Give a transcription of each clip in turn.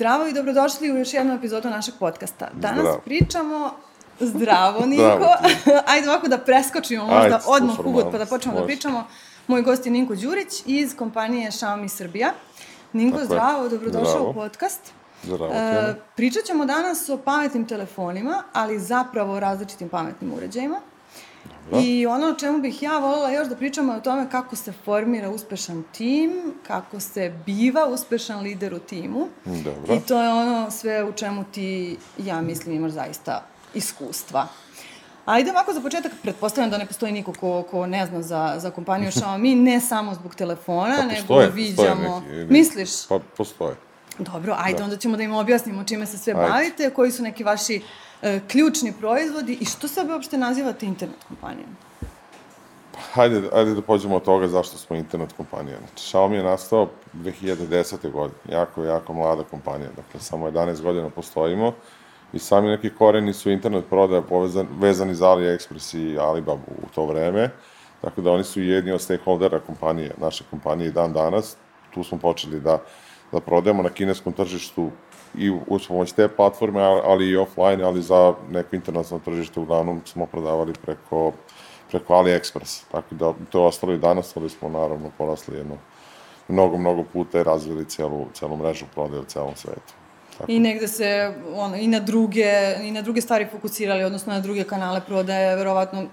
Zdravo i dobrodošli u još jednu epizodu našeg podcasta. Danas Zdravo. pričamo... Zdravo, Niko. Ajde ovako da preskočimo možda Ajde, odmah uvod pa da počnemo da pričamo. Moj gost je Ninko Đurić iz kompanije Xiaomi Srbija. Ninko, Tako je. zdravo, dobrodošao Zdravo. u podcast. Zdravo, E, pričat ćemo danas o pametnim telefonima, ali zapravo o različitim pametnim uređajima. I ono o čemu bih ja voljela još da pričamo je o tome kako se formira uspešan tim, kako se biva uspešan lider u timu. Dobro. I to je ono sve u čemu ti, ja mislim, imaš zaista iskustva. Ajde ovako za početak, pretpostavljam da ne postoji niko ko, ko ne zna za, za kompaniju Xiaomi, ne samo zbog telefona, Pa nego postoje, da postoje viđamo... neki, ili- Misliš? Pa postoje. Dobro, ajde, Da. onda ćemo da im objasnimo čime se sve Ajde. bavite, koji su neki vaši e, ključni proizvodi i što sebe uopšte nazivate internet kompanijom? Hajde, ajde da pođemo od toga zašto smo internet kompanija. Znači, Xiaomi je nastao 2010. godine. Jako, jako mlada kompanija. Dakle, samo 11 godina postojimo i sami neki koreni su internet prodaja povezan, vezani za AliExpress i Alibaba u to vreme. Tako da oni su jedni od stakeholdera kompanije, naše kompanije i dan danas. Tu smo počeli da, da prodajemo na kineskom tržištu i uz pomoć te platforme, ali- i offline, ali za neko internacionalno tržište uglavnom smo prodavali preko preko AliExpress. Tako da to je ostalo i danas, ali smo naravno porasli jedno mnogo, mnogo puta i razvili celu, celu mrežu prodaje u celom svetu. Tako. I negde se ono, i, na druge, i na druge stvari fokusirali, odnosno na druge kanale prodaje, verovatno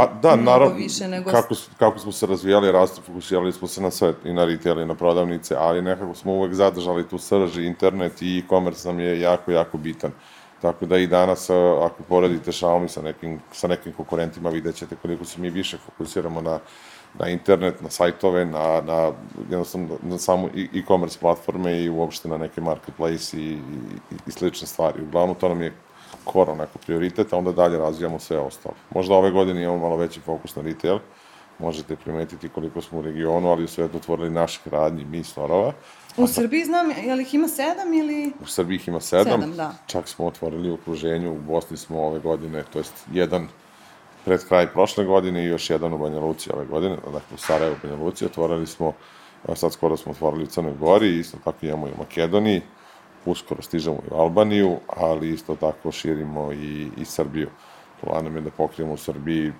Pa da, mnogo naravno, više nego- kako, kako smo se razvijali, rastu, fokusirali smo se na sve, i na retail, i na prodavnice, ali nekako smo uvek zadržali tu srž, internet i e-commerce nam je jako, jako bitan. Tako da i danas, a, ako poredite Xiaomi sa nekim, sa nekim konkurentima, vidjet ćete koliko se mi više fokusiramo na, na internet, na sajtove, na, na, jednostavno, na samu i- e-commerce platforme i uopšte na neke marketplace i, i, i slične stvari. Uglavnom, to nam je core onako prioritet, a onda dalje razvijamo sve ostalo. Možda ove godine imamo malo veći fokus na retail, možete primetiti koliko smo u regionu, ali u svetu otvorili naših radnji, mi storova. u Srbiji znam, je li ih ima sedam ili... U Srbiji ih ima sedam, Sedam, da. čak smo otvorili u okruženju, u Bosni smo ove godine, to jest jedan pred kraj prošle godine i još jedan u Banja Luci ove godine, dakle u Sarajevo, Banja Luci, otvorili smo, sad skoro smo otvorili u Crnoj Gori, isto tako imamo i u Makedoniji, uskoro stižemo i u Albaniju, ali isto tako širimo i, i Srbiju. Plan nam je da pokrijemo u Srbiji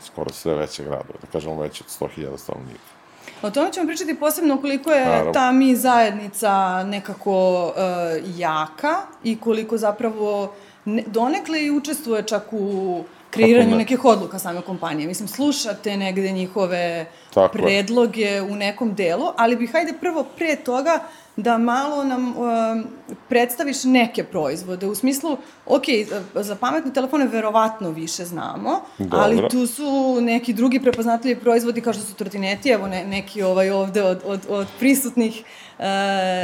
skoro sve veće gradove, da kažemo veće od 100.000 stanovnika. O tome ćemo pričati posebno koliko je Naravno. ta mi zajednica nekako e, jaka i koliko zapravo ne, donekle i učestvuje čak u kreiranju ne? nekih odluka same kompanije. Mislim, slušate negde njihove Tako je. predloge u nekom delu, ali bih hajde prvo pre toga da malo nam um, predstaviš neke proizvode. U smislu, ok, za, pametne telefone verovatno više znamo, Dobro. ali tu su neki drugi prepoznatljivi proizvodi kao što su trotineti, evo ne, neki ovaj ovde od, od, od prisutnih e,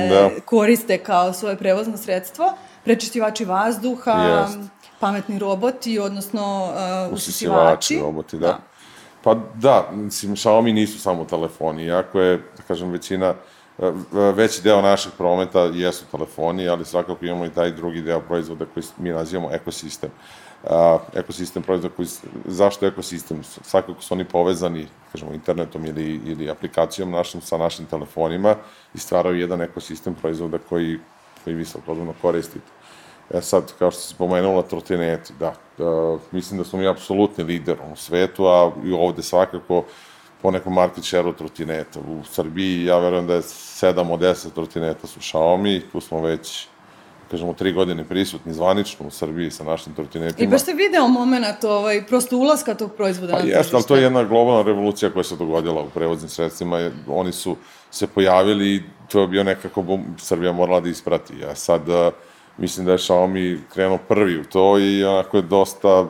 Da. koriste kao svoje prevozno sredstvo, prečišćivači vazduha, Jest. Pametni roboti, odnosno uh, usisivači, usisivači. roboti, da. Pa da, mislim, Xiaomi nisu samo telefoni, iako je, da kažem, većina, e, veći deo našeg prometa jesu telefoni, ali svakako imamo i taj drugi deo proizvoda koji mi nazivamo ekosistem. A, ekosistem proizvoda koji, zašto ekosistem? Svakako su oni povezani, kažemo, internetom ili, ili aplikacijom našim sa našim telefonima i stvaraju jedan ekosistem proizvoda koji, koji vi svakodobno koristite. E sad, kao što si pomenula, trotineti, da. da mislim da smo mi apsolutni lider u svetu, a i ovde svakako po nekom market share-u trotineta. U Srbiji, ja verujem da je 7 od 10 trotineta su Xiaomi, tu smo već, kažemo, tri godine prisutni zvanično u Srbiji sa našim I trotinetima. baš se video moment, ovaj, prosto ulaska tog proizvoda Pa na jeste, ali tržište. to je jedna globalna revolucija koja se dogodila u prevoznim sredstvima. Oni su se pojavili i to je bio nekako bum, Srbija morala da isprati. A sad a, mislim da je Xiaomi krenuo prvi u to i onako je dosta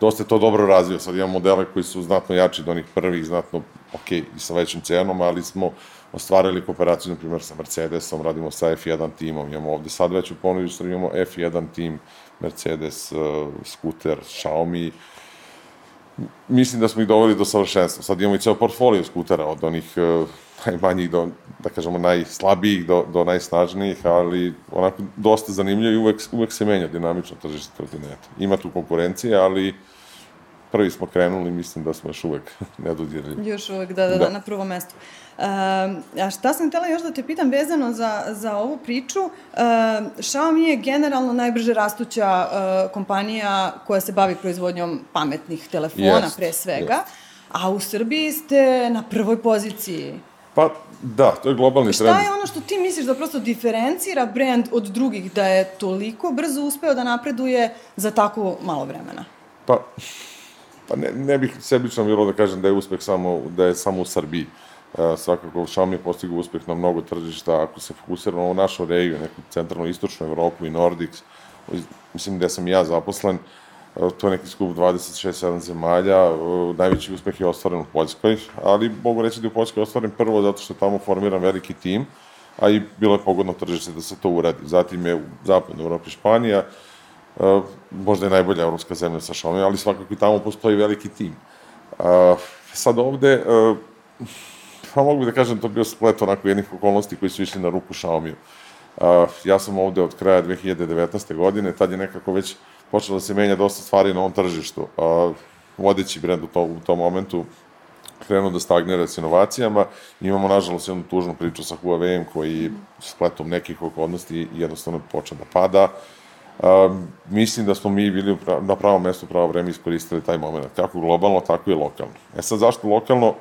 dosta je to dobro razvio. Sad imamo modele koji su znatno jači od onih prvih, znatno, ok, i sa većim cenom, ali smo ostvarili kooperaciju, na primjer, sa Mercedesom, radimo sa F1 timom, imamo ovde sad već u ponudi, što imamo F1 tim, Mercedes, uh, skuter, Xiaomi, mislim da smo ih doveli do savršenstva. Sad imamo i ceo portfolio skutera, od onih uh, najmanjih do, da kažemo, najslabijih do, do najsnažnijih, ali onako dosta zanimljivo i uvek, uvek se menja dinamično tržište trotineta. Ima tu konkurencije, ali prvi smo krenuli, mislim da smo još uvek nedodirljivi. Još uvek, da, da, da, da, na prvom mestu. Uh, a šta sam htela još da te pitam vezano za, za ovu priču? Uh, Xiaomi je generalno najbrže rastuća uh, kompanija koja se bavi proizvodnjom pametnih telefona yes, pre svega, yes. a u Srbiji ste na prvoj poziciji. Pa, da, to je globalni Šta trend. Šta je ono što ti misliš da prosto diferencira brand od drugih, da je toliko brzo uspeo da napreduje za tako malo vremena? Pa, pa ne, ne bih sebično bilo da kažem da je uspeh samo, da je samo u Srbiji. Uh, svakako Xiaomi je postigao uspeh na mnogo tržišta, ako se fokusiramo u našu regiju, neku centralnu istočnu Evropu i Nordics, mislim gde sam ja zaposlen, uh, to je neki skup 26-7 zemalja, uh, najveći uspeh je ostvaren u Poljskoj, ali mogu reći da je u Poljskoj ostvaren prvo zato što tamo formiran veliki tim, a i bilo je pogodno tržište da se to uradi. Zatim je u zapadnoj Evropi Španija, uh, možda je najbolja evropska zemlja sa Xiaomi, ali svakako i tamo postoji veliki tim. Uh, sad ovde, uh, pa mogu bi da kažem, to bio splet onako jednih okolnosti koji su išli na ruku Xiaomi-u. Uh, ja sam ovde od kraja 2019. godine, tad je nekako već počelo da se menja dosta stvari na ovom tržištu. Uh, vodeći brend u, to, u tom momentu krenuo da stagnira s inovacijama. Imamo, nažalost, jednu tužnu priču sa Huawei-em koji spletom nekih okolnosti jednostavno počeo da pada. Uh, mislim da smo mi bili na pravom mestu, pravo vreme iskoristili taj moment, kako globalno, tako i lokalno. E sad, zašto lokalno?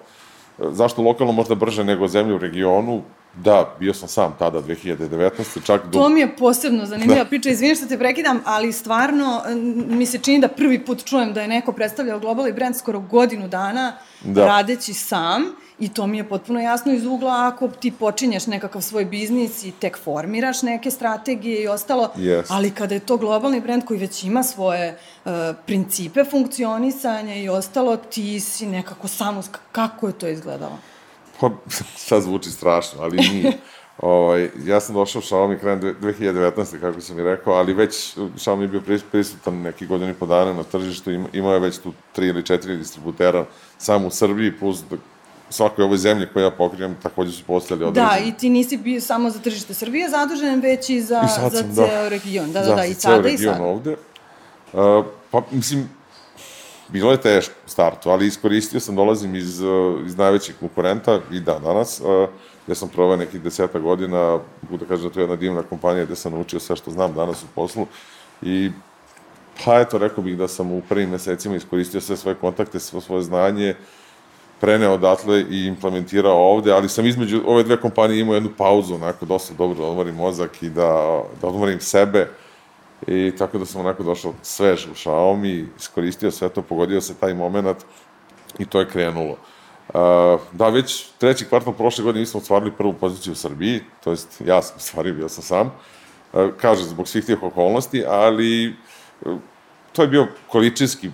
Zašto lokalno možda brže nego zemlje u regionu? Da, bio sam sam tada, 2019. Čak do... To mi je posebno zanimljiva da. priča, izvini što te prekidam, ali stvarno mi se čini da prvi put čujem da je neko predstavljao globalni brand skoro godinu dana da. radeći sam I to mi je potpuno jasno iz ugla ako ti počinješ nekakav svoj biznis i tek formiraš neke strategije i ostalo, yes. ali kada je to globalni brend koji već ima svoje uh, principe funkcionisanja i ostalo, ti si nekako samo, kako je to izgledalo? Pa, sad zvuči strašno, ali nije. ovaj, ja sam došao u Xiaomi krajem 2019. kako sam i rekao, ali već Xiaomi je bio prisutan neki godin i po dana na tržištu, imao je već tu tri ili četiri distributera samo u Srbiji, plus svakoj ovoj zemlji koju ja pokrijem takođe su postali određeni. Da, i ti nisi bio samo za tržište Srbije zadužen, već i za, I za sam, da. ceo da. region. Da, da, da, da i sada i sada. ovde. Uh, pa, mislim, bilo je teško u startu, ali iskoristio sam, dolazim iz, iz najvećih konkurenta i da, danas, uh, gde sam provao nekih deseta godina, mogu da kažem da to je jedna divna kompanija gde sam naučio sve što znam danas u poslu i pa eto, rekao bih da sam u prvim mesecima iskoristio sve svoje kontakte, sve svoje znanje, preneo odatle i implementirao ovde, ali sam između ove dve kompanije imao jednu pauzu, onako, dosta dobro da odmorim mozak i da, da odmorim sebe. I tako da sam onako došao svež u Xiaomi, iskoristio sve to, pogodio se taj moment i to je krenulo. Uh, da, već treći kvartal prošle godine mi smo ostvarili prvu poziciju u Srbiji, to jest ja sam stvari, bio sam sam, uh, kaže, zbog svih tih okolnosti, ali uh, to je bio količinski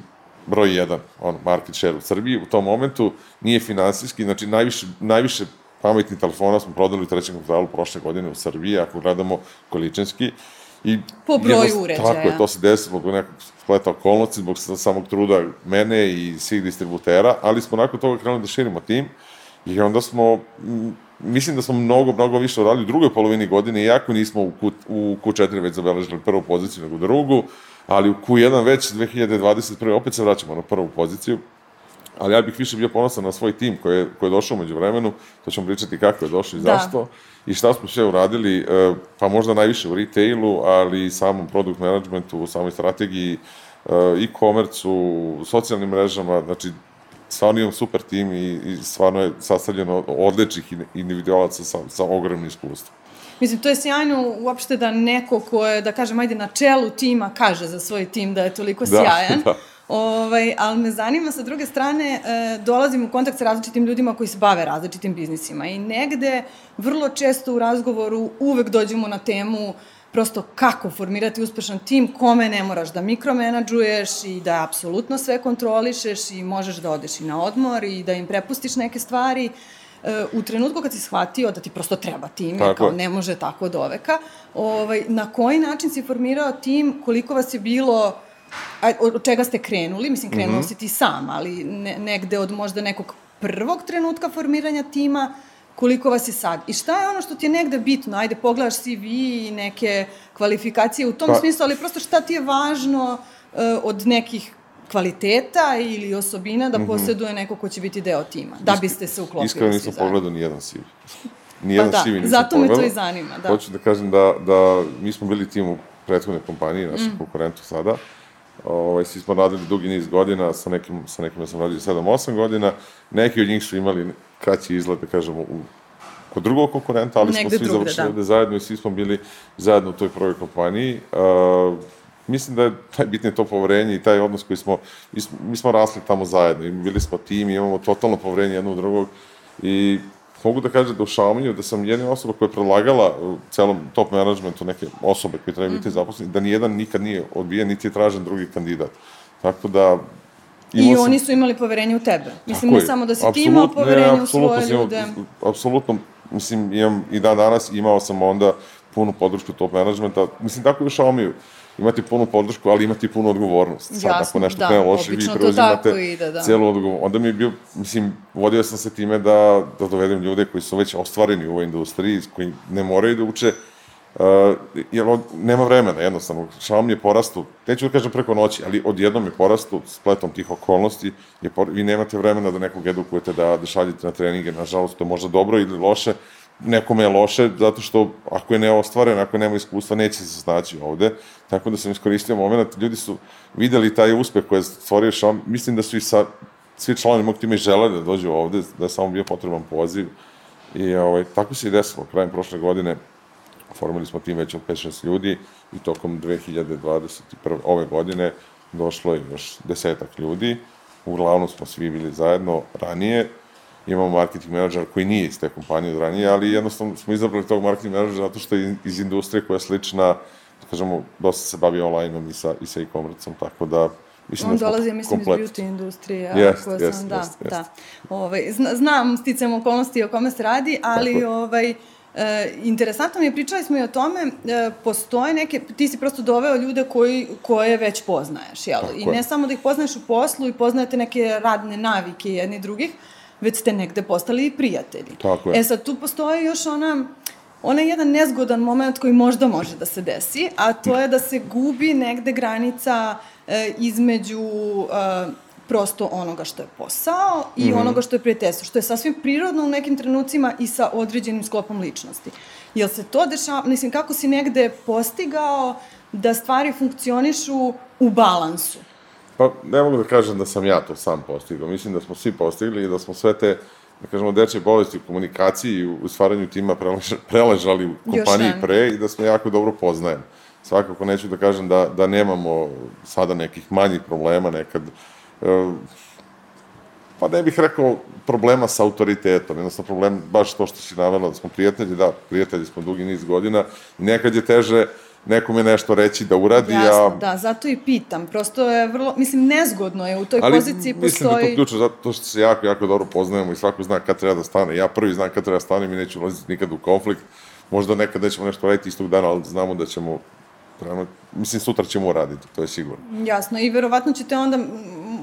broj 1 on, market share u Srbiji u tom momentu, nije finansijski, znači najviše, najviše pametnih telefona smo prodali u trećem kvartalu prošle godine u Srbiji, ako gledamo količinski. I po broju uređaja. Tako je, to se desilo zbog nekog spleta okolnosti, zbog samog truda mene i svih distributera, ali smo nakon toga krenuli da širimo tim i onda smo, mislim da smo mnogo, mnogo više uradili u drugoj polovini godine, iako nismo u, Q, u Q4 već zabeležili prvu poziciju nego drugu, ali u Q1 već 2021. opet se vraćamo na prvu poziciju, ali ja bih više bio ponosan na svoj tim koji je, koji je došao umeđu vremenu, to ćemo pričati kako je došao i da. zašto, i šta smo sve uradili, e, pa možda najviše u retailu, ali i samom produkt managementu, u samoj strategiji, e, e-commerce-u, socijalnim mrežama, znači stvarno imam super tim i, i stvarno je sastavljeno odličnih individualaca sa, sa ogromnim iskustvom. Mislim, to je sjajno uopšte da neko ko je, da kažem, ajde na čelu tima kaže za svoj tim da je toliko da, sjajan. Da. Ovaj, ali me zanima, sa druge strane, e, dolazim u kontakt sa različitim ljudima koji se bave različitim biznisima i negde, vrlo često u razgovoru, uvek dođemo na temu prosto kako formirati uspešan tim, kome ne moraš da mikromenadžuješ i da apsolutno sve kontrolišeš i možeš da odeš i na odmor i da im prepustiš neke stvari. E, u trenutku kad si shvatio da ti prosto treba tim, tako. kao ne može tako od oveka, ovaj, na koji način si formirao tim, koliko vas je bilo, od čega ste krenuli, mislim krenuo mm -hmm. si ti sam, ali ne, negde od možda nekog prvog trenutka formiranja tima, koliko vas je sad. I šta je ono što ti je negde bitno? Ajde, pogledaš CV i neke kvalifikacije u tom pa. smislu, ali prosto šta ti je važno uh, od nekih kvaliteta ili osobina da Mhm. posjeduje neko ko će biti deo tima, da biste se uklopili Iskreno nisam pogledao ni jedan CV. Nijedan Pa da, CV nisam zato me to pogledao. i zanima, da. Hoću da kažem da, da mi smo bili tim u prethodnoj kompaniji, našem Mm. konkurentu sada. Ovaj, svi smo radili dugi niz godina, sa nekim, sa nekim sam radio 7-8 godina. Neki od njih su imali kraći izgled, da kažemo, u, kod drugog konkurenta, ali Negde smo svi drugde, završili da. ovde zajedno i svi smo bili zajedno u toj prvoj kompaniji. Uh, mislim da je najbitnije to poverenje i taj odnos koji smo, mi smo, mi smo rasli tamo zajedno i bili smo tim i imamo totalno poverenje jedno u drugog i mogu da kažem da u Xiaomi da sam jedina osoba koja je predlagala u celom top managementu neke osobe koje trebaju Mhm. biti zaposleni, da nijedan nikad nije odbijen, niti je tražen drugi kandidat. Tako da I sam- oni su imali poverenje u tebe. Mislim, Tako ne samo da si ti imao ne, poverenje u apsolutno svoje ljude. Apsolutno, mislim, imam i dan danas, imao sam onda punu podršku top managementa. Mislim, tako je u Xiaomi imati punu podršku, ali imati punu odgovornost. Sad, Jasno, ako nešto da, krene loše, vi preuzimate ide, da. celu odgovornost. Onda mi je bio, mislim, vodio sam se time da, da dovedem ljude koji su već ostvareni u ovoj industriji, koji ne moraju da uče Uh, jer od, nema vremena, jednostavno. Xiaomi je porastu, neću da kažem preko noći, ali odjednom je porastu spletom tih okolnosti, je por, vi nemate vremena da nekog edukujete, da, da šaljete na treninge, nažalost, to je možda dobro ili loše, nekome je loše, zato što ako je neostvaren, ako nema iskustva, neće se snaći ovde. Tako da sam iskoristio moment, ljudi su videli taj uspeh koji je stvorio Xiaomi, mislim da su i sa, svi članovi mog tima i žele da dođu ovde, da je samo bio potreban poziv. I ovaj, tako se i desilo, krajem prošle godine formili smo tim već od 5-6 ljudi i tokom 2021. ove godine došlo je još desetak ljudi. Uglavnom smo svi bili zajedno ranije. Imamo marketing menadžer koji nije iz te kompanije od ranije, ali jednostavno smo izabrali tog marketing menadžera zato što je iz industrije koja je slična, da kažemo, dosta se bavi online-om i sa, i sa e-commerce-om, tako da mislim On da dolazi, mislim, komplet. iz beauty industrije. Jest, ako sam, jest, da, jest. da. Ovaj, zna, znam sticam okolnosti o kome se radi, ali Tako je. ovaj, E, interesantno mi je, pričali smo i o tome, e, postoje neke, ti si prosto doveo ljude koji, koje već poznaješ, jel? Tako I je. ne samo da ih poznaješ u poslu i poznajete neke radne navike jedni drugih, već ste negde postali i prijatelji. Tako je. E sad, tu postoji još ona, onaj jedan nezgodan moment koji možda može da se desi, a to je da se gubi negde granica e, između e, prosto onoga što je posao i mm. -hmm. onoga što je prijateljstvo, što je sasvim prirodno u nekim trenucima i sa određenim sklopom ličnosti. Jel se to dešava, mislim, kako si negde postigao da stvari funkcionišu u balansu? Pa ne mogu da kažem da sam ja to sam postigao. Mislim da smo svi postigli i da smo sve te, da kažemo, dečje bolesti u komunikaciji i u stvaranju tima prelež, preležali u kompaniji pre i da smo jako dobro poznajemo. Svakako neću da kažem da, da nemamo sada nekih manjih problema nekad. E, pa ne bih rekao problema sa autoritetom, jednostavno problem baš to što si navela da smo prijatelji, da, prijatelji smo dugi niz godina, nekad je teže nekome nešto reći da uradi, Jasno, a da, zato i pitam. Prosto je vrlo, mislim, nezgodno je u toj Ali poziciji mislim da je postoji... to ključno zato što se jako, jako dobro poznajemo i svako zna kad treba da stane. Ja prvi znam kad treba da stanem i neću ulaziti nikad u konflikt. Možda nekad nećemo nešto raditi istog dana, ali znamo da ćemo, realno, mislim, sutra ćemo uraditi, to je sigurno. Jasno, i verovatno ćete onda,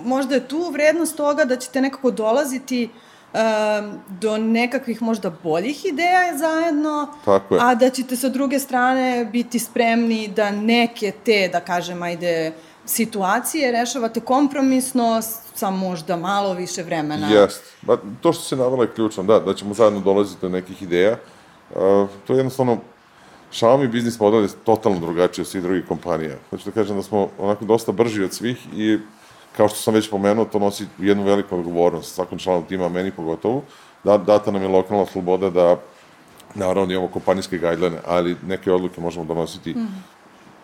možda je tu vrednost toga da ćete nekako dolaziti um, do nekakvih možda boljih ideja zajedno, Tako je. a da ćete sa druge strane biti spremni da neke te, da kažem, ajde, situacije rešavate kompromisno sa možda malo više vremena. Jest. Ba, to što se navela je ključno, da, da ćemo zajedno dolaziti do nekih ideja. Uh, to je jednostavno, Xiaomi biznis model je totalno drugačiji od svih drugih kompanija. Znači da kažem da smo onako dosta brži od svih i kao što sam već pomenuo, to nosi jednu veliku odgovornost svakom članu tima, meni pogotovo. Da, data nam je lokalna sloboda da naravno imamo kompanijske guideline, ali neke odluke možemo donositi mm.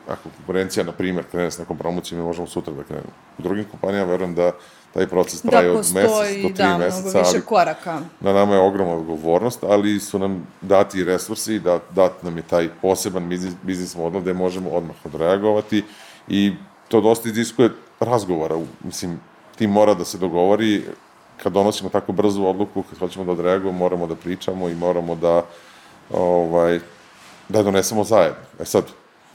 ako konkurencija, na primjer, krene s nekom promocijom, mi možemo sutra da krenemo. U drugim kompanijama verujem da taj proces traje da od mesec do postoji, tri da, meseca, mnogo više koraka. na nama je ogromna odgovornost, ali su nam dati resursi, da, dat nam je taj poseban biznis, biznis model gde možemo odmah odreagovati i to dosta iziskuje razgovora. Mislim, tim mora da se dogovori, kad donosimo tako brzu odluku, kad hoćemo da odreagujemo, moramo da pričamo i moramo da ovaj, da je donesemo zajedno. E sad,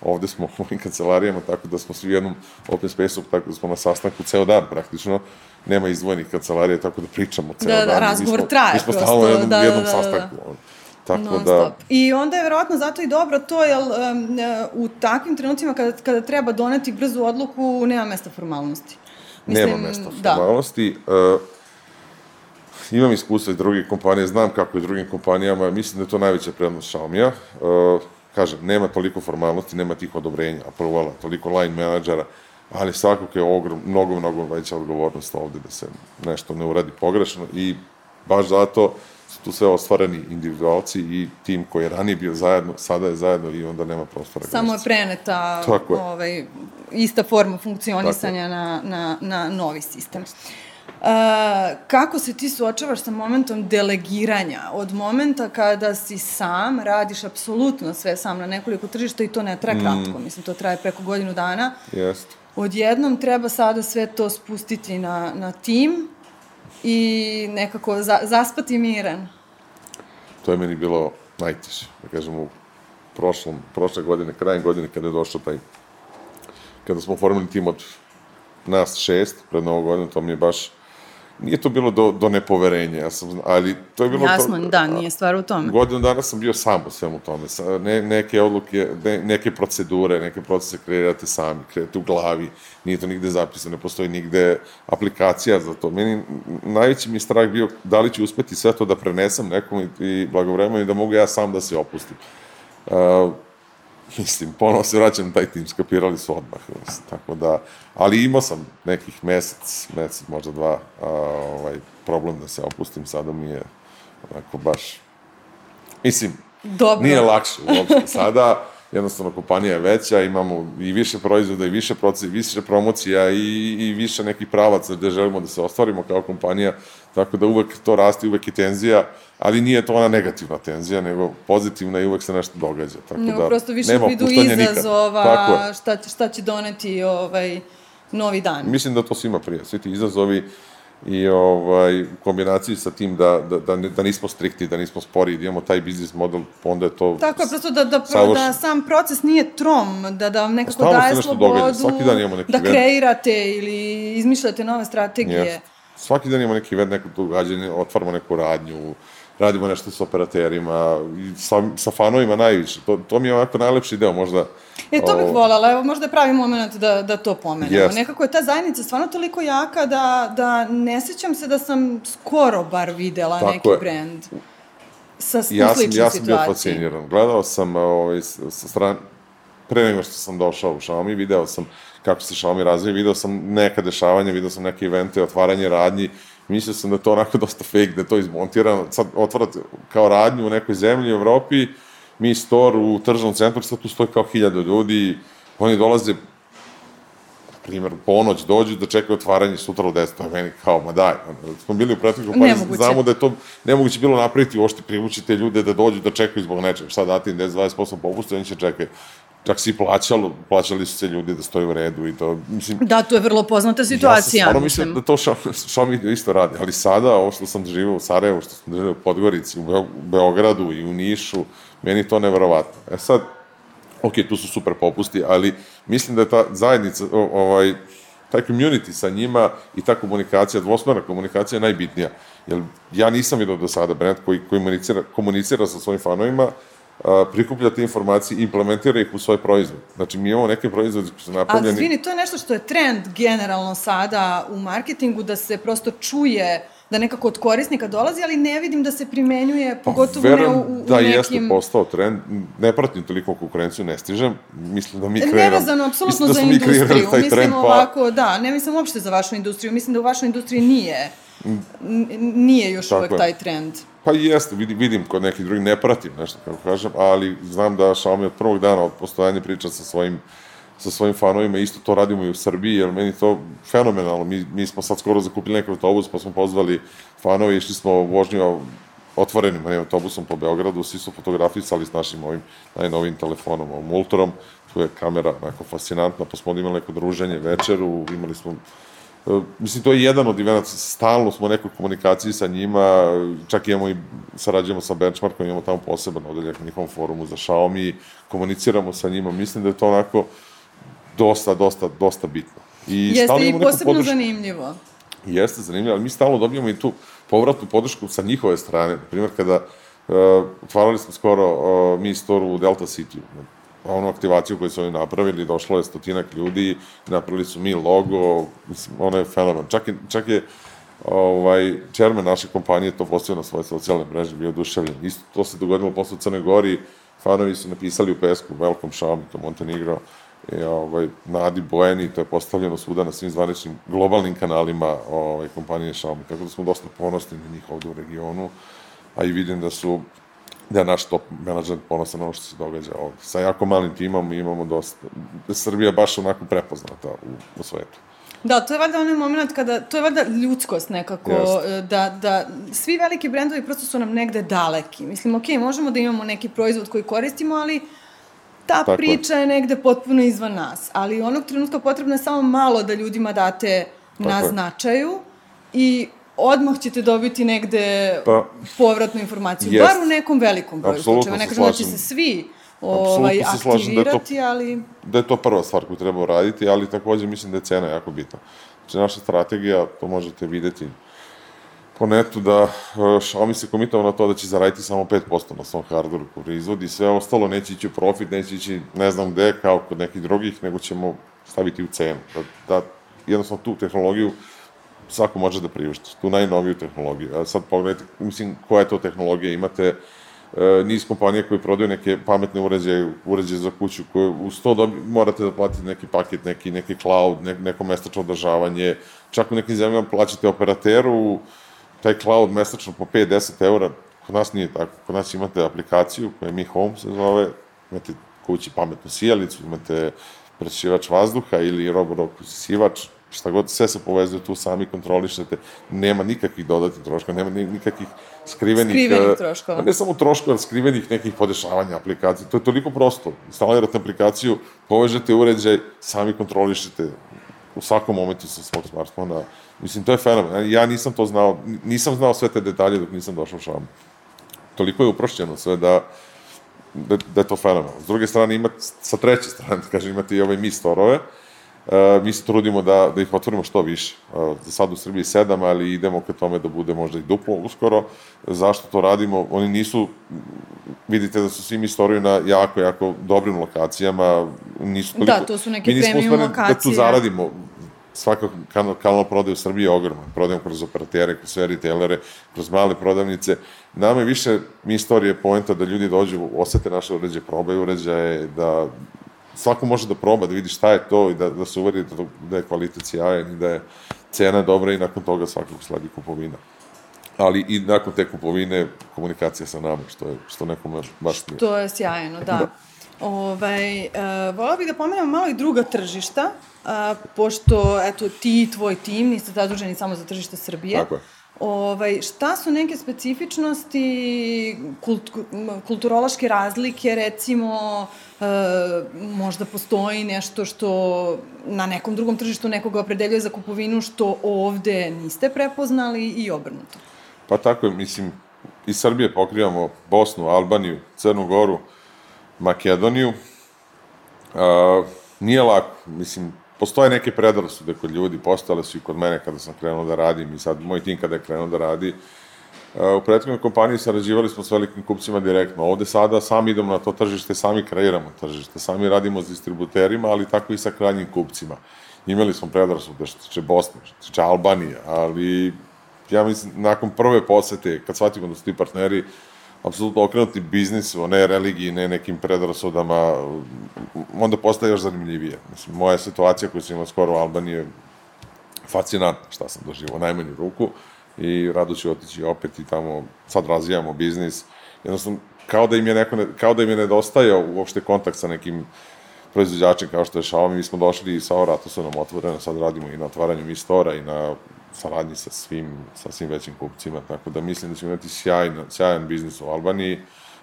ovde smo u ovim kancelarijama, tako da smo svi u jednom open space-u, tako da smo na sastanku ceo dan praktično, nema izdvojenih kancelarija, tako da pričamo ceo Da, da, dan. razgovor mi smo, traje Mi smo stalno u jednom, da, da, jednom da, da. sastanku. ono. Tako non da, stop. I onda je verovatno zato i dobro to, jer um, uh, u takvim trenucima kada, kada treba doneti brzu odluku, nema mesta formalnosti. Mislim, Nema mesta da. formalnosti. Uh, imam iskustva iz drugih kompanija, znam kako je drugim kompanijama, mislim da je to najveća prednost Xiaomi-a. Uh, kažem, nema toliko formalnosti, nema tih odobrenja, aprovala, toliko line menadžera, ali svakako je ogrom, mnogo, mnogo veća odgovornost ovde da se nešto ne uradi pogrešno i baš zato su tu sve ostvareni individualci i tim koji je ranije bio zajedno, sada je zajedno i onda nema prostora. Samo je preneta Tako je. ovaj, ista forma funkcionisanja na, na, na novi sistem. Uh, kako se ti suočavaš sa momentom delegiranja? Od momenta kada si sam, radiš apsolutno sve sam na nekoliko tržišta i to ne traje mm. kratko, mislim, to traje preko godinu dana. Jeste. Odjednom treba sada sve to spustiti na, na tim i nekako za, zaspati miran. To je meni bilo najteže, da kažem, u prošlom, prošle godine, krajem godine, kada je došao taj, kada smo formili tim od nas šest pred novu godinu, to mi je baš nije to bilo do, do nepoverenja, ja sam, ali to je bilo Jasno, to, da, nije stvar u tome. Godinu dana sam bio sam u svemu tome, sa, ne, neke odluke, ne, neke procedure, neke procese kreirate sami, kreirate u glavi, nije to nigde zapisano, ne postoji nigde aplikacija za to. Meni najveći mi strah bio da li ću uspeti sve to da prenesem nekom i, i blagovremeno i da mogu ja sam da se opustim. Uh, mislim, ponovo se vraćam taj tim, skapirali su odmah, mislim, tako da, ali imao sam nekih mesec, mesec, možda dva, a, ovaj, problem da se opustim, sada mi je onako baš, mislim, Dobro. nije lakše uopšte sada, jednostavno kompanija je veća, imamo i više proizvoda i više procesa, više promocija i, i više nekih pravaca gde želimo da se ostvarimo kao kompanija, tako da uvek to raste, uvek je tenzija, ali nije to ona negativna tenzija, nego pozitivna i uvek se nešto događa. Tako no, da, prosto više u vidu izazova, šta, šta će doneti ovaj, novi dan. Mislim da to svima prija. Svi ti izazovi i ovaj, u kombinaciji sa tim da, da, da, da nismo strikti, da nismo spori, da imamo taj biznis model, onda je to... Tako je, prosto da, da, savrš... da sam proces nije trom, da, da vam nekako Stavno daje slobodu, Svaki dan imamo neki da kreirate ili izmišljate nove strategije. Yes. Svaki dan imamo neki event, neko događanje, otvaramo neku radnju, radimo nešto sa operaterima, i sa, sa fanovima najviše. To, to mi je ovako najlepši deo, možda... E, to bih voljela, evo, možda je pravi moment da, da to pomenemo. Yes. Nekako je ta zajednica stvarno toliko jaka da, da ne sećam se da sam skoro bar videla Tako neki je. brand sa ja sam, ja sam bio fasciniran. Gledao sam ovaj, sa strane, pre nego što sam došao u Xiaomi, video sam kako se Xiaomi razvija, video sam neka dešavanja, video sam neke evente, otvaranje radnji, mislio sam da je to onako dosta fake, da je to izmontirano, sad otvarate kao radnju u nekoj zemlji u Evropi, mi store u tržnom centru, sad tu stoji kao hiljada ljudi, oni dolaze primjer, ponoć dođu da čekaju otvaranje sutra u 10, to je meni kao, ma daj, smo bili u prethodnih kompaniji, znamo da je to nemoguće bilo napraviti, uopšte privući te ljude da dođu da čekaju zbog nečega, šta dati im 10-20% popusta, oni će čekaju čak si plaćalo, plaćali su se ljudi da stoju u redu i to, mislim... Da, to je vrlo poznata situacija. Ja sam mislim da to Xiaomi isto radi, ali sada, ovo što sam živeo u Sarajevu, što sam živeo u Podgorici, u Beogradu i u Nišu, meni to neverovatno. E sad, ok, tu su super popusti, ali mislim da je ta zajednica, ovaj, taj community sa njima i ta komunikacija, dvosmerna komunikacija je najbitnija. Jer ja nisam vidio do sada brand koji komunicira, komunicira sa svojim fanovima, prikuplja te informacije i implementira ih u svoj proizvod. Znači, mi imamo neke proizvode koji su napravljeni... Ali, izvini, to je nešto što je trend generalno sada u marketingu, da se prosto čuje da nekako od korisnika dolazi, ali ne vidim da se primenjuje, pa, pogotovo pa, ne u, u da nekim... jeste postao trend, ne pratim toliko konkurenciju, ne stižem, mislim da mi kreiramo... Nevezano, apsolutno da za industriju, mislim trend, pa... ovako, da, ne mislim uopšte za vašu industriju, mislim da u vašoj industriji nije, nije još Tako uvek je. taj trend. Pa jeste, vidim, vidim kod nekih drugih, ne pratim nešto, kako kažem, ali znam da Xiaomi od prvog dana od postojanja priča sa svojim sa svojim fanovima, isto to radimo i u Srbiji, jer meni to fenomenalno. Mi, mi smo sad skoro zakupili neki autobus, pa smo pozvali fanove, išli smo vožnju otvorenim ne, autobusom po Beogradu, svi su fotografisali s našim ovim najnovim telefonom, ovom Ultrom, tu je kamera onako fascinantna, pa smo imali neko druženje, večeru, imali smo mislim, to je jedan od eventa, stalno smo u nekoj komunikaciji sa njima, čak imamo i, sarađujemo sa Benchmarkom, imamo tamo poseban odeljak na njihovom forumu za Xiaomi, komuniciramo sa njima, mislim da je to onako dosta, dosta, dosta bitno. I Jeste i posebno podršku. zanimljivo. Jeste zanimljivo, ali mi stalno dobijamo i tu povratnu podršku sa njihove strane. Na primjer, kada uh, otvarali smo skoro uh, mi store u Delta City, onu aktivaciju koju su oni napravili, došlo je stotinak ljudi, napravili su mi logo, mislim, ono je fenomen. Čak, je, čak je ovaj, čermen naše kompanije to postavio na svoje socijalne mreže, bio oduševljen. Isto to se dogodilo posle u Crnoj Gori, fanovi su napisali u pesku Welcome to Montenegro, i, ovaj, Nadi Bojeni, to je postavljeno svuda na svim zvaničnim globalnim kanalima ovaj, kompanije Xiaomi, tako da smo dosta ponosni na njih ovde u regionu, a i vidim da su da je naš top menadžer ponosan na ono što se događa ovde. Sa jako malim timom imamo dosta, Srbija baš onako prepoznata u, u svetu. Da, to je valjda onaj moment kada, to je valjda ljudskost nekako, Just. da, da svi veliki brendovi prosto su nam negde daleki. Mislim, ok, možemo da imamo neki proizvod koji koristimo, ali ta Tako priča je. je negde potpuno izvan nas. Ali onog trenutka potrebno je samo malo da ljudima date Tako na je. značaju i odmah ćete dobiti negde pa, povratnu informaciju. Jest. Bar u nekom velikom broju slučajeva. Ne kažem da će se svi ovaj, se aktivirati, da to, ali... Da je to prva stvar koju treba uraditi, ali takođe mislim da je cena jako bitna. Znači, naša strategija, to možete videti po netu, da Xiaomi se komitao na to da će zaraditi samo 5% na svom hardwareu koji proizvodi, sve ostalo neće ići u profit, neće ići ne znam gde, kao kod nekih drugih, nego ćemo staviti u cenu. Da, da jednostavno tu tehnologiju svako može da priušti, tu najnoviju tehnologiju. A sad pogledajte, mislim, koja je to tehnologija, imate e, niz kompanija koji prodaju neke pametne uređaje, uređaje za kuću, koje uz to dobi, morate da platite neki paket, neki, neki cloud, ne, neko mesečno održavanje, čak u nekim zemljama plaćate operateru, taj cloud mesečno po 5-10 eura, kod nas nije tako, kod nas imate aplikaciju koja je Mi Home se zove, imate kući pametnu sijalicu, imate prečivač vazduha ili robot sivač, šta god, sve se povezuje tu, sami kontrolišete, nema nikakvih dodatnih troškova, nema nikakvih skrivenih... Skrivenih uh, troškova. Ne samo troškova, skrivenih nekih podešavanja aplikacije. To je toliko prosto. Instalirate aplikaciju, povežete uređaj, sami kontrolišete u svakom momentu sa svog smartfona. Mislim, to je fenomen. Ja nisam to znao, nisam znao sve te detalje dok nisam došao u šamu. Toliko je uprošćeno sve da, da, da je to fenomen. S druge strane, ima, sa treće strane, da kažem, imate i ove mi storove, uh, E, mi se trudimo da, da ih otvorimo što više. E, za sad u Srbiji sedam, ali idemo ka tome da bude možda i duplo uskoro. Zašto to radimo? Oni nisu, vidite da su svi mi storiju na jako, jako dobrim lokacijama. Nisu toliko, da, to su neke premium lokacije. Da tu zaradimo svaka kanal, kanal prodaje u Srbiji je ogroman. Prodajemo kroz operatere, kroz sve retailere, kroz male prodavnice. Nama je više mi istorije poenta da ljudi dođu, osete naše uređaje, probaju uređaje, da svako može da proba, da vidi šta je to i da, da se uveri da, da je kvalitet sjajan i da je cena dobra i nakon toga svakog sledi kupovina. Ali i nakon te kupovine komunikacija sa nama, što je što nekome baš nije. To je sjajno, da. da. Ovaj, uh, volao bih da pomenem malo i druga tržišta, uh, pošto, eto, ti i tvoj tim niste zaduženi samo za tržište Srbije. Tako je. Ovaj, šta su neke specifičnosti, kult, kulturološke razlike, recimo, e, možda postoji nešto što na nekom drugom tržištu nekoga opredeljuje za kupovinu što ovde niste prepoznali i obrnuto? Pa tako je, mislim, iz Srbije pokrivamo Bosnu, Albaniju, Crnu Goru, Makedoniju. E, nije lako, mislim, postoje neke predrasude kod ljudi, postale su i kod mene kada sam krenuo da radim i sad moj tim kada je krenuo da radi. E, u prethodnoj kompaniji sarađivali smo s velikim kupcima direktno. Ovde sada sami idemo na to tržište, sami kreiramo tržište, sami radimo s distributerima, ali tako i sa krajnjim kupcima. Imali smo predrasude što tiče Bosne, što tiče Albanije, ali ja mislim, nakon prve posete, kad shvatimo da su ti partneri apsolutno okrenuti biznisu, ne religiji, ne nekim predrasudama, onda postaje još zanimljivije. Mislim, moja situacija koju sam imao skoro u Albaniji je fascinantna šta sam doživao, najmanju ruku i rado ću otići opet i tamo sad razvijamo biznis. Jednostavno, kao da im je, neko, kao da im je nedostajao uopšte kontakt sa nekim proizvođačem kao što je Xiaomi, mi smo došli i sa vrata su nam otvorene, sad radimo i na otvaranju mi stora i na saradnji sa svim, sa svim većim kupcima, tako da mislim da ćemo imati sjajan, sjajan biznis u Albaniji,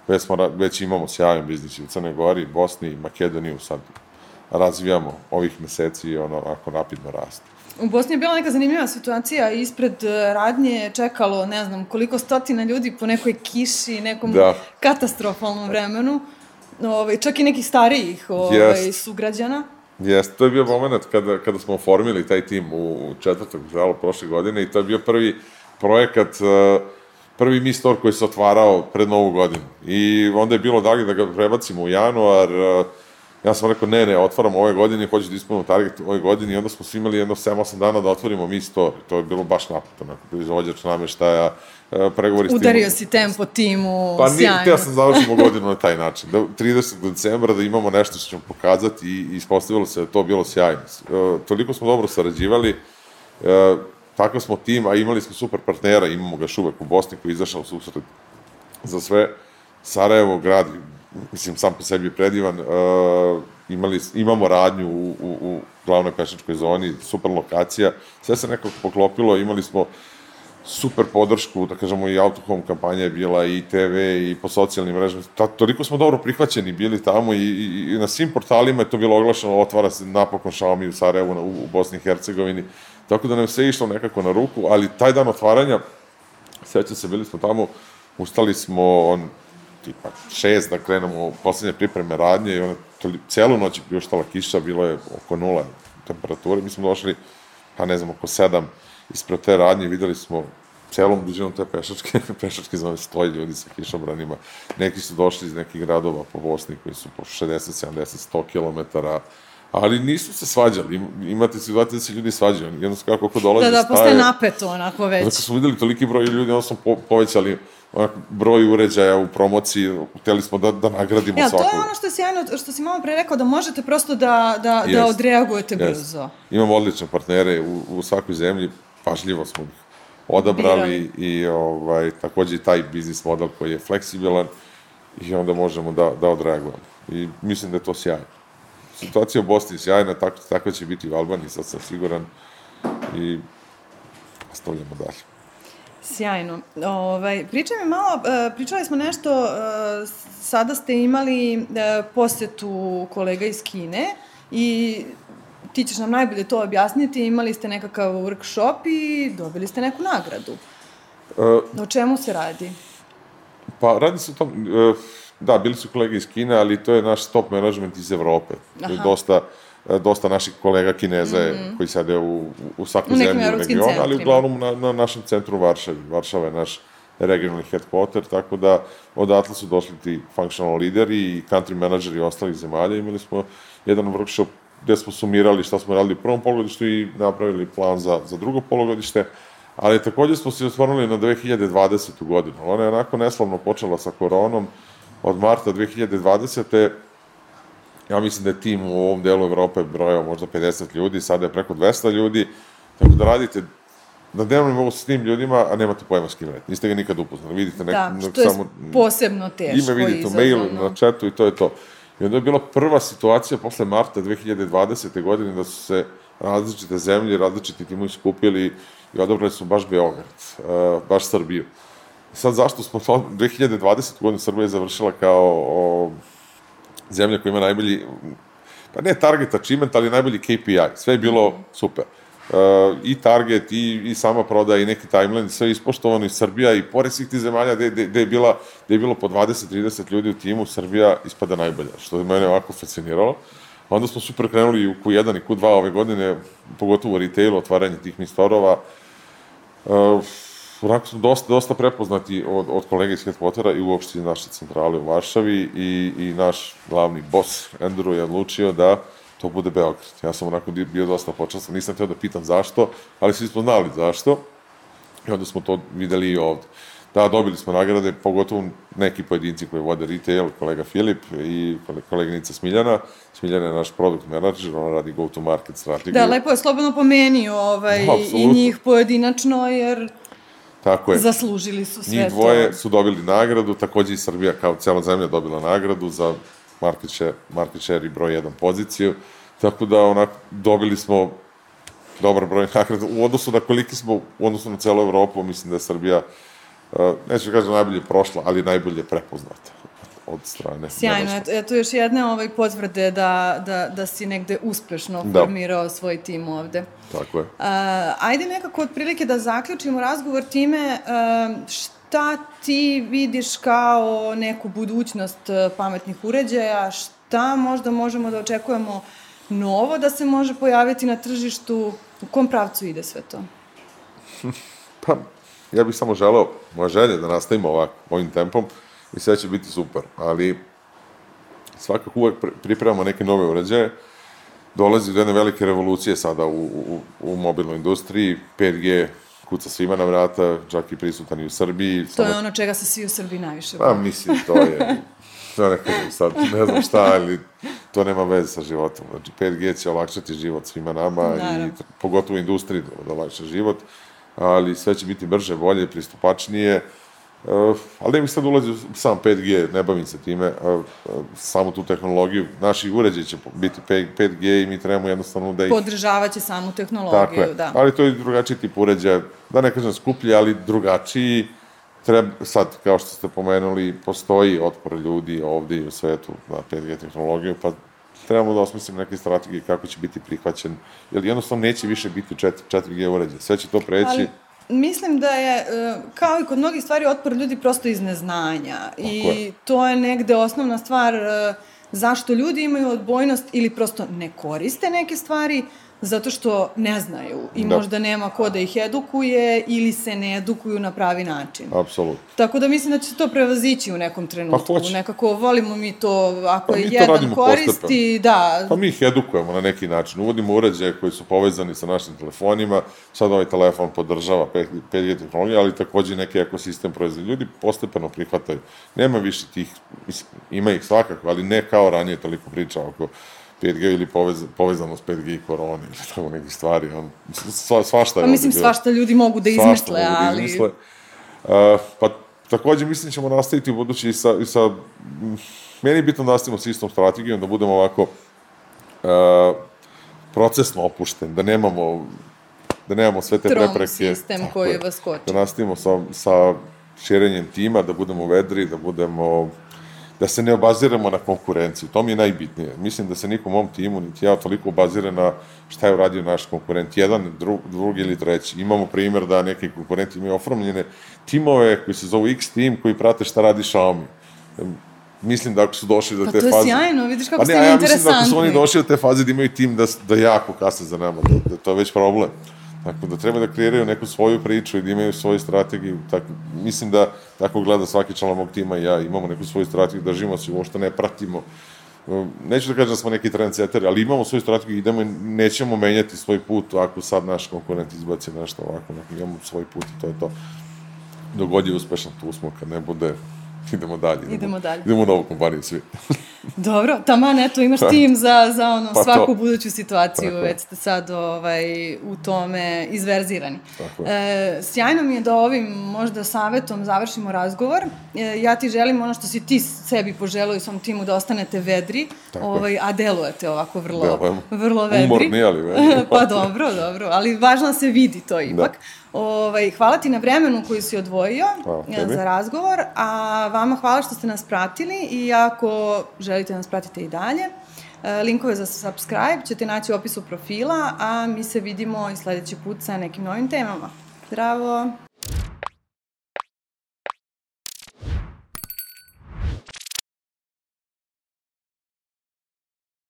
već, smo, već imamo sjajan biznis u Crnoj Gori, Bosni, Makedoniju, sad razvijamo ovih meseci i ono, ako rapidno raste. U Bosni je bila neka zanimljiva situacija, ispred e, radnje je čekalo, ne znam, koliko stotina ljudi po nekoj kiši, nekom da. katastrofalnom vremenu, ovaj, čak i nekih starijih ovaj, yes. sugrađana. Jeste, to je bio moment kada, kada smo oformili taj tim u četvrtog žalo prošle godine i to je bio prvi projekat, e, prvi Mi Store koji se otvarao pred novu godinu. I onda je bilo dalje da ga prebacimo u januar, e, Ja sam rekao, ne, ne, otvaram ove godine, hoću da ispunim target ove godine i onda smo svi imali jedno 7-8 dana da otvorimo mi store. To je bilo baš naputo, neko proizvođač nameštaja, e, pregovori s timom. Udario si tempo timu, Pa sjajno. nije, teo sam završimo godinu na taj način. Da, 30. decembra da imamo nešto što ćemo pokazati i, ispostavilo se da to bilo sjajno. E, toliko smo dobro sarađivali, e, takav smo tim, a imali smo super partnera, imamo ga još uvek u Bosni koji je izašao u susret za sve. Sarajevo, grad, mislim, sam po sebi predivan, e, imali, imamo radnju u, u, u glavnoj pešačkoj zoni, super lokacija, sve se nekako poklopilo, imali smo super podršku, da kažemo i Autohome kampanja je bila i TV i po socijalnim mrežama. Ta, toliko smo dobro prihvaćeni bili tamo i, i, i na svim portalima je to bilo oglašeno, otvara se napokon Xiaomi u Sarajevu, u, u Bosni i Hercegovini. Tako da nam sve išlo nekako na ruku, ali taj dan otvaranja, seća se, bili smo tamo, ustali smo on, tipa šest da krenemo u poslednje pripreme radnje i ona toli, celu noć je pljuštala kiša, bilo je oko nula temperature, mi smo došli, pa ne znam, oko sedam ispred te radnje videli smo celom dužinom te pešačke, pešačke zove stoji ljudi sa kišobranima. Neki su došli iz nekih gradova po Bosni koji su po 60, 70, 100 km, ali nisu se svađali. Im- Imate situacije da se ljudi svađaju. Jednostavno kako ko dolazi Da, da, staje- postaje napeto onako već. Zato smo videli toliki broj ljudi, onda smo po, povećali broj uređaja u promociji, hteli smo da, da nagradimo Ja, to svakog. je ono što je sjajno, što si malo pre rekao, da možete prosto da, da, da Jest. odreagujete Jest. brzo. Imamo odlične partnere u, u svakoj zemlji, pažljivo smo ih odabrali i ovaj, takođe i taj biznis model koji je fleksibilan i onda možemo da, da odreagujemo. I mislim da je to sjajno. Situacija u Bosni je sjajna, tako, tako će biti i u Albaniji, sad sam siguran i nastavljamo dalje. Sjajno. Ovaj, pričaj mi malo, e, pričali smo nešto, e, sada ste imali e, posetu kolega iz Kine i ti ćeš nam najbolje to objasniti, imali ste nekakav workshop i dobili ste neku nagradu. E, O čemu se radi? Pa radi se o tom, da, bili su kolege iz Kine, ali to je naš top management iz Evrope. To je Aha. dosta, dosta naših kolega Kineza mm -hmm. koji sede u, u svakoj zemlji u regionu, ali uglavnom na, na našem centru Varšavi. Varšava je naš regionalni headquarter, tako da odatle su došli ti functional lideri i country menadžeri ostalih zemalja. Imali smo jedan workshop gde smo sumirali šta smo radili u prvom polugodištu i napravili plan za, za drugo polugodište. Ali takođe smo se osvrnuli na 2020. godinu. Ona je onako neslavno počela sa koronom od marta 2020. Ja mislim da je tim u ovom delu Evrope brojao možda 50 ljudi, sada je preko 200 ljudi, tako da radite na dnevnom nivou s tim ljudima, a nemate pojma s kim radite. Niste ga nikad upoznali. Vidite nek, Da, nek što je samo posebno teško ime vidite u mailu, na chatu i to je to. I onda je bila prva situacija posle marta 2020. godine da su se različite zemlje, različiti timovi skupili i odabrali su baš Beograd, uh, baš Srbiju. Sad zašto smo to, 2020. godinu Srbija je završila kao o, zemlja koja ima najbolji, pa ne target achievement, ali najbolji KPI. Sve je bilo super. Uh, I target, i, i sama prodaja, i neki timeline, sve ispoštovano i Srbija, i pored svih tih zemalja gde, gde, gde, je, bila, gde je bilo po 20-30 ljudi u timu, Srbija ispada najbolja, što je mene ovako fasciniralo. Onda smo super krenuli i u Q1 i Q2 ove godine, pogotovo u retailu, otvaranje tih mistorova. Uh, onako smo dosta, dosta prepoznati od, od kolega iz Headquartera i uopšte naše centrale u Varšavi i, i naš glavni bos Andrew je odlučio da to bude Beograd. Ja sam onako bio dosta počastan, nisam htio da pitam zašto, ali svi smo znali zašto i onda smo to videli i ovde. Da, dobili smo nagrade, pogotovo neki pojedinci koji vode retail, kolega Filip i kole- koleginica Smiljana. Smiljana je naš product manager, ona radi go-to-market strategiju. Da, lepo je slobodno pomenio ovaj, Da, i njih pojedinačno, jer Tako je. zaslužili su sve Njih to. dvoje su dobili nagradu, takođe i Srbija kao cela zemlja dobila nagradu za market share, market share i broj 1 poziciju. Tako da onako dobili smo dobar broj nagrada. U odnosu na koliki smo, u odnosu na celu Evropu, mislim da je Srbija, uh, neću kažem najbolje prošla, ali najbolje prepoznata od strane. Sjajno, eto, eto još jedne ovaj potvrde da, da, da si negde uspešno Da. formirao svoj tim ovde. Tako je. A, ajde nekako otprilike da zaključimo razgovor time a, šta ti vidiš kao neku budućnost a, pametnih uređaja, šta možda možemo da očekujemo novo da se može pojaviti na tržištu, u kom pravcu ide sve to? Pa, ja bih samo želeo, moja želja je da nastavimo ovako, ovim tempom i sve će biti super, ali svakako uvek pripremamo neke nove uređaje. Dolazi do jedne velike revolucije sada u, u, u mobilnoj industriji, 5G kuca svima na vrata, čak i prisutan i u Srbiji. To sada... je ono čega se svi u Srbiji najviše Pa, mislim, to je, to ne kažem sad, ne znam šta, ali to nema veze sa životom. Znači, 5G će olakšati život svima nama Naravno. i pogotovo industriji da olakša život, ali sve će biti brže, bolje, pristupačnije. Uh, ali ne bih sad ulazio sam 5G, ne bavim se time, uh, uh, samo tu tehnologiju. Naši uređaj će biti 5G i mi trebamo jednostavno da ih... Podržavaće samu tehnologiju, Tako je. da. Ali to je drugačiji tip uređaja, da ne kažem skuplji, ali drugačiji. Treba, sad, kao što ste pomenuli, postoji otpor ljudi ovde i u svetu na 5G tehnologiju, pa trebamo da osmislimo neke strategije kako će biti prihvaćen, jer jednostavno neće više biti 4, 4G uređaj. Sve će to preći... Ali Mislim da je, e, kao i kod mnogih stvari, otpor ljudi prosto iz neznanja. Tako I je. to je negde osnovna stvar e, zašto ljudi imaju odbojnost ili prosto ne koriste neke stvari, zato što ne znaju i da. možda nema ko da ih edukuje ili se ne edukuju na pravi način. Apsolutno. Tako da mislim da će se to prevazići u nekom trenutku. Pa hoće. Nekako volimo mi to, ako pa, je jedan koristi, postepeno. da. Pa mi ih edukujemo na neki način. Uvodimo uređaje koji su povezani sa našim telefonima. Sad ovaj telefon podržava 5G tehnologije, ali takođe neki ekosistem proizvodi. Ljudi postepeno prihvataju. Nema više tih, mislim, ima ih svakako, ali ne kao ranije toliko priča oko 5G ili povez, povezano s 5G i koroni ili tako nekih stvari. On, sva, svašta je Pa mislim, svašta ljudi mogu da izmisle, mogu da ali... Izmisle. Uh, pa takođe mislim da ćemo nastaviti u budući i sa, i sa meni je bitno da nastavimo s istom strategijom, da budemo ovako uh, procesno opušten, da nemamo da nemamo sve te Trom prepreke. sistem koji vas koči. Da nastavimo sa, sa širenjem tima, da budemo vedri, da budemo da se ne obaziramo na konkurenciju. To mi je najbitnije. Mislim da se nikom u mom timu, niti ja, toliko obazire na šta je uradio naš konkurent. Jedan, dru, drugi ili treći. Imamo primer da neki konkurenti imaju ofromljene timove koji se zovu X tim, koji prate šta radi Xiaomi. Mislim da ako su došli do pa te faze... Pa to je sjajno, vidiš kako pa ste ne, ja mislim da ako su oni došli do te faze da imaju tim da, da jako kasne za nama, da, da to je već problem. Tako da treba da kreiraju neku svoju priču i da imaju svoju strategiju. Tako, mislim da tako gleda svaki član mog tima i ja. Imamo neku svoju strategiju, držimo se, uopšte ne pratimo. Neću da kažem da smo neki trendsetteri, ali imamo svoju strategiju, idemo i nećemo menjati svoj put ako sad naš konkurent izbaci nešto ovako. Imamo svoj put i to je to. Dogod je uspešan, tu smo, kad ne bude, idemo dalje. Idemo, idemo dalje. Idemo u novu kompaniju svi. Dobro, taman, eto, imaš tim za, za ono, pa svaku to. buduću situaciju, Tako. već ste sad ovaj, u tome izverzirani. Tako. E, sjajno mi je da ovim možda savetom završimo razgovor. E, ja ti želim ono što si ti sebi poželao i svom timu da ostanete vedri, Tako. ovaj, a delujete ovako vrlo, Delujem. vrlo vedri. Umorni, ali vedri. pa dobro, dobro, ali važno da se vidi to ipak. Da. Ovaj, hvala ti na vremenu koji si odvojio za razgovor, a vama hvala što ste nas pratili i ako želite da nas pratite i dalje, e, linkove za subscribe ćete naći u opisu profila, a mi se vidimo i sledeći put sa nekim novim temama. Zdravo!